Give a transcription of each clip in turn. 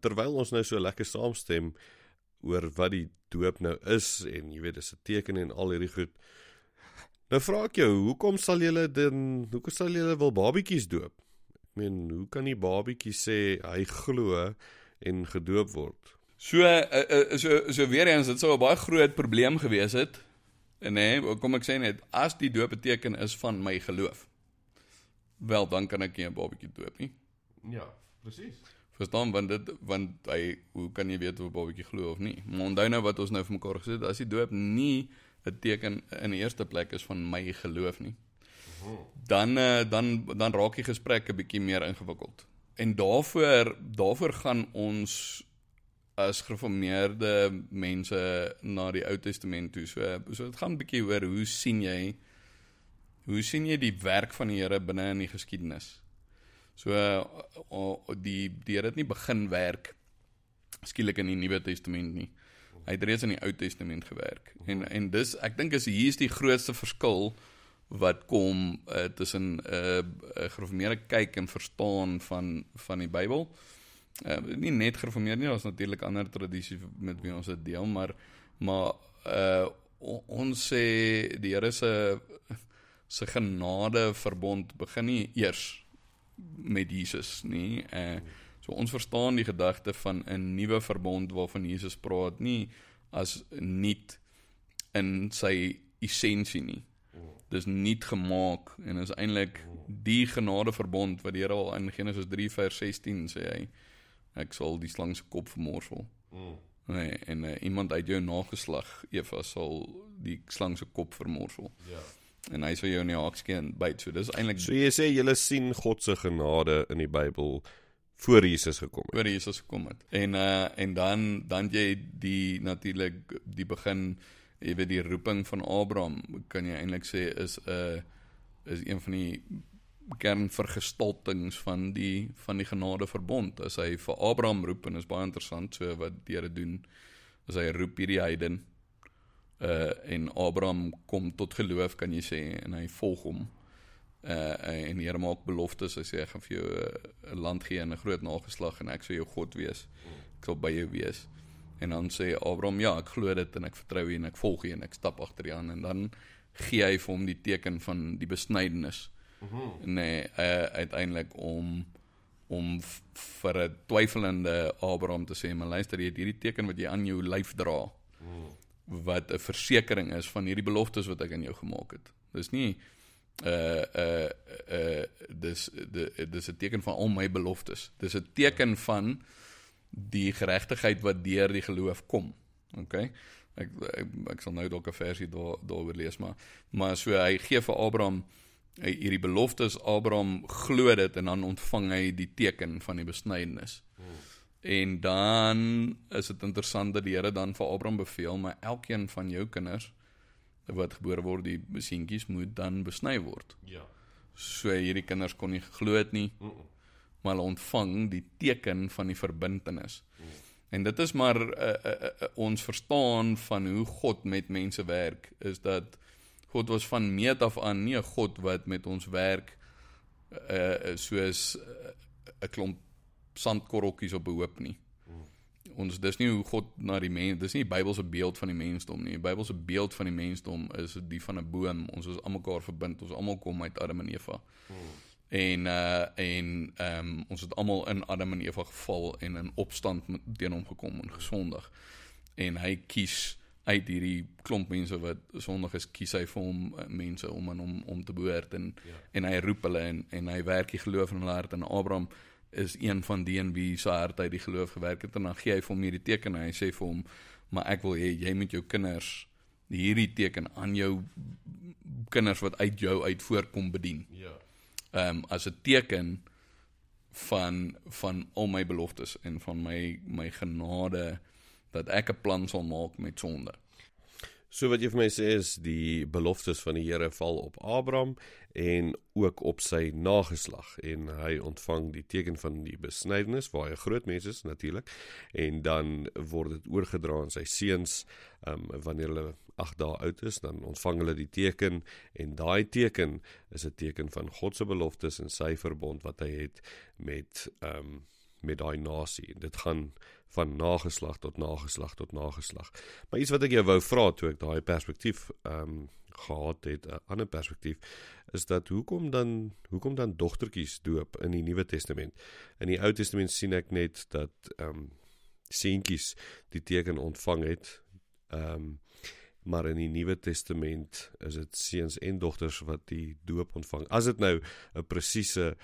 terwyl ons nou so lekker saamstem oor wat die doop nou is en jy weet dis 'n teken en al hierdie goed. Nou vra ek jou, hoekom sal julle dan hoekom sal julle wil babietjies doop? Ek meen, hoe kan die babietjie sê hy glo en gedoop word? So uh, so so weer eens dit sou 'n baie groot probleem gewees het. En nee, kom ek sê net as die doop beteken is van my geloof. Wel, dan kan ek nie 'n babatjie doop nie. Ja, presies. Verstaan want dit want hy hoe kan jy weet of 'n babatjie glo of nie? Maar onthou nou wat ons nou vir mekaar gesê het, as die doop nie 'n teken in die eerste plek is van my geloof nie. Dan uh, dan dan raak die gesprek 'n bietjie meer ingewikkeld. En daaroor daaroor gaan ons as gereformeerde mense na die Ou Testament toe. So so dit gaan 'n bietjie oor hoe sien jy hoe sien jy die werk van die Here binne in die geskiedenis? So uh, die die Here het nie begin werk skielik in die Nuwe Testament nie. Hy het reeds in die Ou Testament gewerk. En en dis ek dink is hier is die grootste verskil wat kom uh, tussen 'n uh, 'n gereformeerde kyk en verstaan van van die Bybel. Uh, nie net gereformeer nie, daar's natuurlik ander tradisies met wie ons dit deel, maar maar uh ons sê die Here se se genade verbond begin nie eers met Jesus nie. Uh so ons verstaan die gedagte van 'n nuwe verbond waarvan Jesus praat nie as nuut in sy essensie nie. Dis nuut gemaak en is eintlik die genade verbond wat die Here al in Genesis 3 vers 16 sê hy ek sal die slang se kop vermorsel. Mm. Nee, en uh, iemand uit jou nageslag Eva sal die slang se kop vermorsel. Ja. En hy sal jou in die haakskeen byt. So dis eintlik So jy sê jy sien God se genade in die Bybel voor Jesus gekom het. oor Jesus gekom het. En uh en dan dan jy die natuurlik die begin jy weet die roeping van Abraham kan jy eintlik sê is 'n uh, is een van die kernvergestaltings van die van die genade verbond. As hy vir Abraham roep en is baie interessant so wat die Here doen. As hy roep hierdie heiden uh en Abraham kom tot geloof kan jy sê en hy volg hom. Uh en die Here maak beloftes. Hy sê ek gaan vir jou 'n uh, land gee en 'n groot nageslag en ek sal jou God wees. Ek sal by jou wees. En dan sê Abraham ja, ek glo dit en ek vertrou U en ek volg U en ek stap agter U aan en dan gee hy vir hom die teken van die besnydenis. Mhm. Nee, uh, uiteindelik om om vir 'n twyfelende Abraham te sê, "Maar luister, jy het hierdie teken wat jy aan jou lyf dra." Wat 'n versekering is van hierdie beloftes wat ek aan jou gemaak het. Dis nie uh uh uh dis dis 'n teken van al my beloftes. Dis 'n teken van die geregtigheid wat deur die geloof kom. OK. Ek ek, ek sal nou dalk 'n versie daar daaroor lees maar maar so hy gee vir Abraham hy hierdie beloftes Abraham glo dit en dan ontvang hy die teken van die besnydenis. Hmm. En dan is dit interessant dat die Here dan vir Abraham beveel, maar elkeen van jou kinders wat gebore word, die seentjies moet dan besny word. Ja. So hierdie kinders kon nie geglo het nie. Mm -mm. Maar hulle ontvang die teken van die verbintenis. Mm. En dit is maar uh, uh, uh, ons verstaan van hoe God met mense werk is dat God was van meet af aan nie 'n God wat met ons werk uh soos 'n uh, klomp sandkorreltjies op 'n hoop nie. Ons dis nie hoe God na die mens, dis nie die Bybelse beeld van die mensdom nie. Die Bybelse beeld van die mensdom is die van 'n boom. Ons is almekaar verbind. Ons almal kom uit Adam en Eva. Hmm. En uh en ehm um, ons het almal in Adam en Eva geval en in opstand teen hom gekom en gesondig. En hy kies uit hierdie klomp mense wat sondig is, kies hy vir hom uh, mense om aan hom om te behoort en ja. en hy roep hulle en en hy werk die geloof in hulle hart en Abraham is een van die en wie sy hart uit die geloof gewerk het en dan gee hy vir hom hierdie teken en hy sê vir hom maar ek wil hê jy moet jou kinders hierdie teken aan jou kinders wat uit jou uit voorkom bedien. Ja. Ehm um, as 'n teken van van al my beloftes en van my my genade dat ek 'n plan sal maak met sonde. So wat jy vir my sê is die beloftes van die Here val op Abraham en ook op sy nageslag. En hy ontvang die teken van die besnydenis waar hy 'n groot mens is natuurlik en dan word dit oorgedra aan sy seuns um, wanneer hulle 8 dae oud is dan ontvang hulle die teken. En daai teken is 'n teken van God se beloftes en sy verbond wat hy het met um, met daai nasie. Dit gaan van nageslag tot nageslag tot nageslag. Maar iets wat ek jou wou vra toe ek daai perspektief ehm um, gehad het, 'n ander perspektief, is dat hoekom dan hoekom dan dogtertjies doop in die Nuwe Testament? In die Ou Testament sien ek net dat ehm um, seentjies die teken ontvang het. Ehm um, maar in die Nuwe Testament is dit seuns en dogters wat die doop ontvang. As dit nou 'n presiese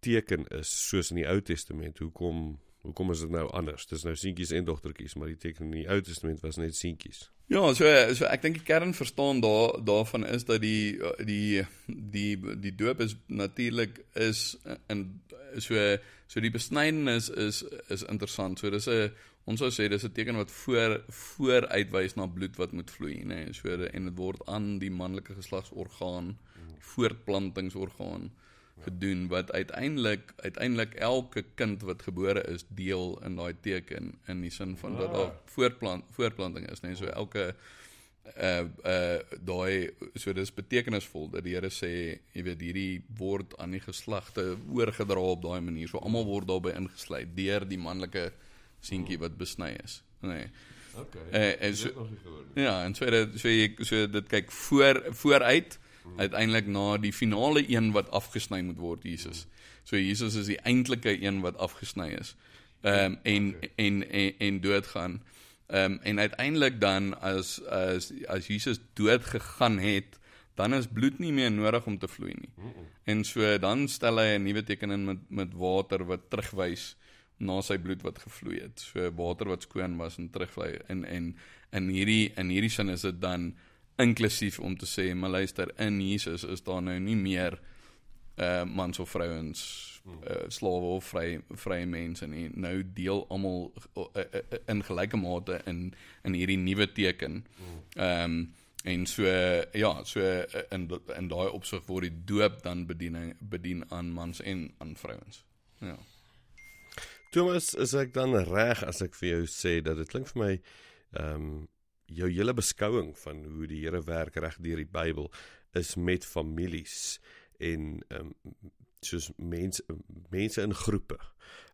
teken is soos in die Ou Testament, hoekom hoekom is dit nou anders? Dis nou seentjies en dogtertjies, maar die teken in die Ou Testament was net seentjies. Ja, so so ek dink die kern verstaan daar daarvan is dat die die die die doop is natuurlik is in so so die besnydenis is is interessant. So dis 'n ons sou sê dis 'n teken wat voor vooruitwys na bloed wat moet vloei, nê. Nee, so en dit word aan die manlike geslagsorgaan, voortplantingsorgaan gedoen wat uiteindelik uiteindelik elke kind wat gebore is deel in daai teken in die sin van dat daar voortplant voortplanting is, nê. Nee, so elke uh uh daai so dis betekenisvol dat die Here sê jy weet hierdie word aan die geslagte oorgedra op daai manier so almal word daarbey ingesluit deur die manlike seentjie wat besny is nee Okay. Uh, en so, ja, en so dit so jy so dit kyk voor vooruit. Uiteindelik na die finale een wat afgesny moet word Jesus. So Jesus is die eintlike een wat afgesny is. Ehm um, en, okay. en en en doodgaan. Ehm um, en uiteindelik dan as as as Jesus dood gegaan het, dan is bloed nie meer nodig om te vloei nie. Mm -mm. En so dan stel hy 'n nuwe teken in met met water wat terugwys na sy bloed wat gevloei het. So water wat skoon was en terugvloei in en in hierdie in hierdie sin is dit dan inklusief om te sê, maar luister, in Jesus is daar nou nie meer uh mans of vrouens uh, slawe of vry vrye mense nie. Nou deel almal uh, uh, uh, in gelyke mate in in hierdie nuwe teken. Ehm um, en so ja, so in in daai opsig word die doop dan bediening bedien aan mans en aan vrouens. Ja. Thomas, is ek dan reg as ek vir jou sê dat dit klink vir my ehm um, jou hele beskouing van hoe die Here werk reg deur die Bybel is met families en ehm um, soos mense mense in groepe.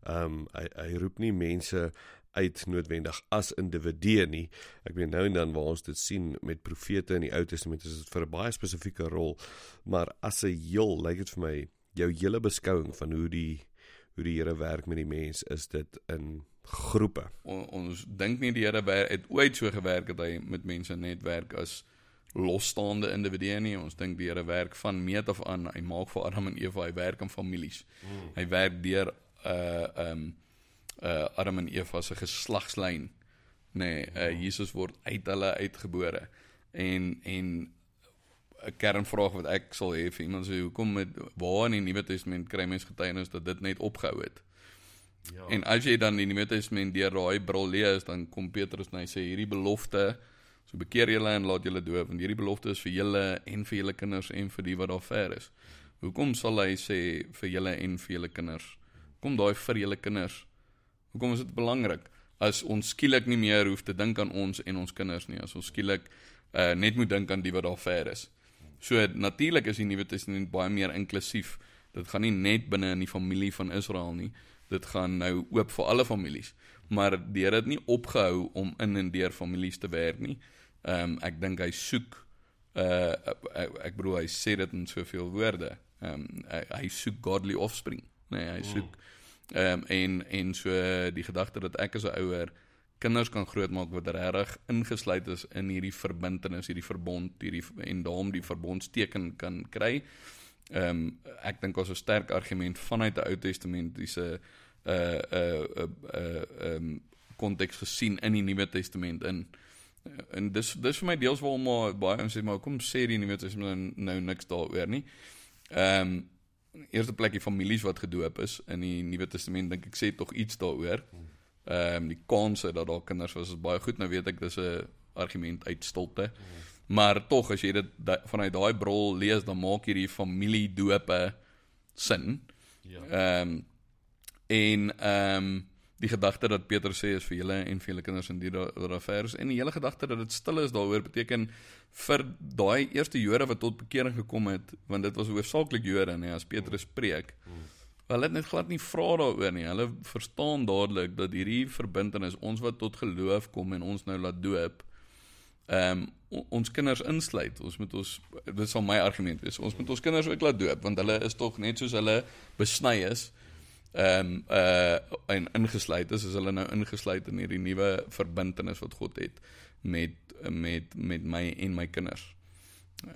Ehm um, hy hy roep nie mense uit noodwendig as individue nie. Ek meen nou en dan waar ons dit sien met profete in die Ou Testament is dit vir 'n baie spesifieke rol, maar as 'n heel lyk dit vir my jou hele beskouing van hoe die hoe die Here werk met die mens is dit in groepe. On, ons dink nie die Here het ooit so gewerk dat hy met mense net werk as losstaande individue nie. Ons dink die Here werk van meet af aan. Hy maak vir Adam en Eva, hy werk in families. Hmm. Hy werk deur uh um uh Adam en Eva se geslagslyn. Nee, uh Jesus word uit hulle uitgebore. En en 'n kernvraag wat ek sal hê vir iemand sê hoekom met waar in die Nuwe Testament kry mens getuienis dat dit net opgehou het? Ja. En as jy dan die Nuwe Testament deur daai bril lees, dan kom Petrus en hy sê hierdie belofte So bekeer julle en laat julle doop want hierdie belofte is vir julle en vir julle kinders en vir die wat daar ver is. Hoekom sal hy sê vir julle en vir julle kinders? Kom daai vir julle kinders. Hoekom is dit belangrik as ons skielik nie meer hoef te dink aan ons en ons kinders nie, as ons skielik uh, net moet dink aan die wat daar ver is. So natuurlik is die Nuwe Testament baie meer inklusief. Dit gaan nie net binne in die familie van Israel nie. Dit gaan nou oop vir alle families. Maar die Here het nie opgehou om in en deur families te werk nie. Ehm um, ek dink hy soek uh ek, ek bedoel hy sê dit in soveel woorde. Ehm um, hy, hy soek godly offspring. Nee, hy soek ehm um, en en so die gedagte dat ek as 'n ouer kinders kan grootmaak wat regtig ingesluit is in hierdie verbintenis, hierdie verbond, hierdie en daarom die verbondsteken kan kry. Ehm um, ek dink ons 'n sterk argument vanuit die Ou Testamentiese uh uh uh ehm um, konteks gesien in die Nuwe Testament in en dis dis vir my deels waarom maar baie ons sê maar kom sê die nuwe testament nou, nou niks daaroor nie. Ehm um, eerste plekkie families wat gedoop is in die Nuwe Testament dink ek sê tog iets daaroor. Ehm um, die kanse dat daar kinders was is baie goed. Nou weet ek dis 'n argument uit stilte. Maar tog as jy dit da, vanuit daai brol lees dan maak hierdie familie dope sin. Ja. Ehm um, en ehm um, die gedagte dat Petrus sê is vir julle en vir julle kinders in die rafers en die hele gedagte dat dit stil is daaroor beteken vir daai eerste Jode wat tot bekering gekom het want dit was hoofsaaklik Jode nê as Petrus preek Hulle het net glad nie vra daaroor nie. Hulle verstaan dadelik dat hierdie verbintenis ons wat tot geloof kom en ons nou laat doop ehm um, ons kinders insluit. Ons moet ons dit sal my argument wees. Ons moet ons kinders ook laat doop want hulle is tog net soos hulle besny is ehm um, uh en ingesluit is as hulle nou ingesluit in hierdie nuwe verbintenis wat God het met met met my en my kinders.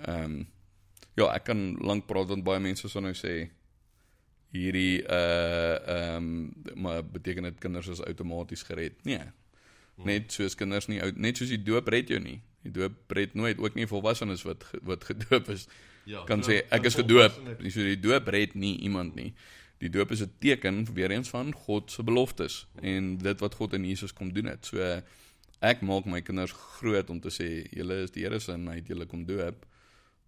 Ehm um, ja, ek kan lank praat want baie mense sou nou sê hierdie uh ehm um, maar beteken dit kinders is outomaties gered? Nee. Hmm. Net soos kinders nie net soos die doop red jou nie. Die doop red nooit ook nie volwassenes wat wat gedoop is. Ja, kan sê ek is gedoop. Dis so die doop red nie iemand nie. Die doop is 'n teken weer eens van God se beloftes en dit wat God in Jesus kom doen het. So ek maak my kinders groot om te sê julle is die Here se en hy het julle kom doop.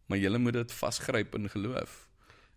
Maar julle moet dit vasgryp in geloof.